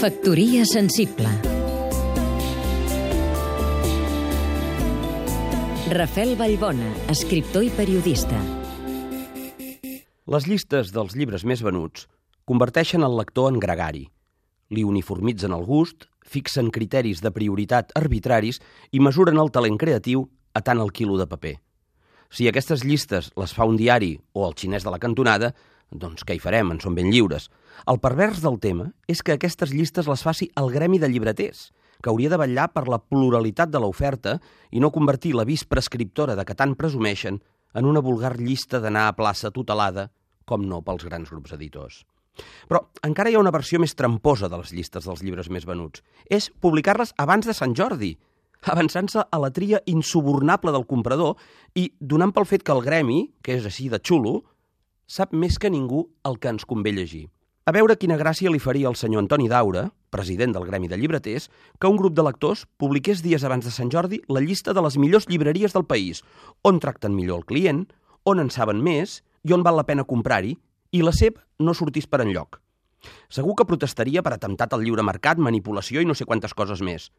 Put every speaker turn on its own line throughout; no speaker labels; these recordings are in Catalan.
Factoria sensible Rafel Vallbona, escriptor i periodista.
Les llistes dels llibres més venuts converteixen el lector en gregari, li uniformitzen el gust, fixen criteris de prioritat arbitraris i mesuren el talent creatiu a tant el quilo de paper. Si aquestes llistes les fa un diari o el xinès de la cantonada, doncs què hi farem, en són ben lliures. El pervers del tema és que aquestes llistes les faci el gremi de llibreters, que hauria de vetllar per la pluralitat de l'oferta i no convertir la vis prescriptora de que tant presumeixen en una vulgar llista d'anar a plaça tutelada, com no pels grans grups editors. Però encara hi ha una versió més tramposa de les llistes dels llibres més venuts. És publicar-les abans de Sant Jordi, avançant-se a la tria insubornable del comprador i donant pel fet que el gremi, que és així de xulo, sap més que ningú el que ens convé llegir. A veure quina gràcia li faria al senyor Antoni Daura, president del Gremi de Llibreters, que un grup de lectors publiqués dies abans de Sant Jordi la llista de les millors llibreries del país, on tracten millor el client, on en saben més i on val la pena comprar-hi, i la SEP no sortís per enlloc. Segur que protestaria per atemptat al lliure mercat, manipulació i no sé quantes coses més.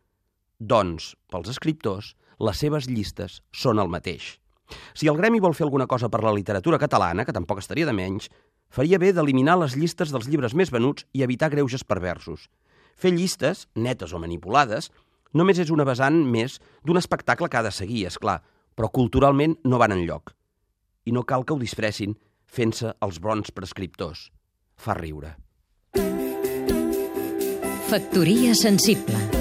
Doncs, pels escriptors, les seves llistes són el mateix. Si el gremi vol fer alguna cosa per la literatura catalana, que tampoc estaria de menys, faria bé d'eliminar les llistes dels llibres més venuts i evitar greuges perversos. Fer llistes, netes o manipulades, només és una vessant més d'un espectacle que ha de seguir, és clar, però culturalment no van en lloc. I no cal que ho disfressin fent-se els bons prescriptors. Fa riure.
Factoria sensible